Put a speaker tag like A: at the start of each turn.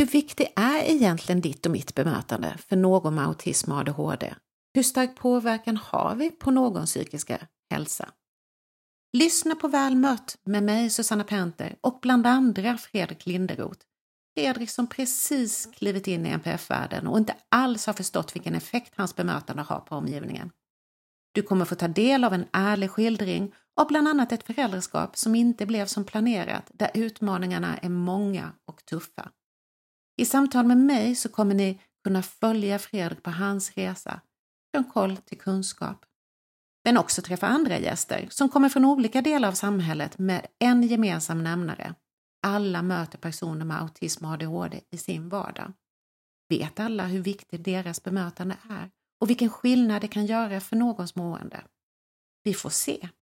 A: Hur viktigt är egentligen ditt och mitt bemötande för någon med autism och ADHD? Hur stark påverkan har vi på någons psykiska hälsa? Lyssna på Väl mött med mig Susanna Penter och bland andra Fredrik Linderoth. Fredrik som precis klivit in i NPF-världen och inte alls har förstått vilken effekt hans bemötande har på omgivningen. Du kommer få ta del av en ärlig skildring av bland annat ett föräldraskap som inte blev som planerat, där utmaningarna är många och tuffa. I samtal med mig så kommer ni kunna följa Fredrik på hans resa, från koll till kunskap. Men också träffa andra gäster som kommer från olika delar av samhället med en gemensam nämnare. Alla möter personer med autism och ADHD i sin vardag. Vet alla hur viktigt deras bemötande är och vilken skillnad det kan göra för någons mående? Vi får se.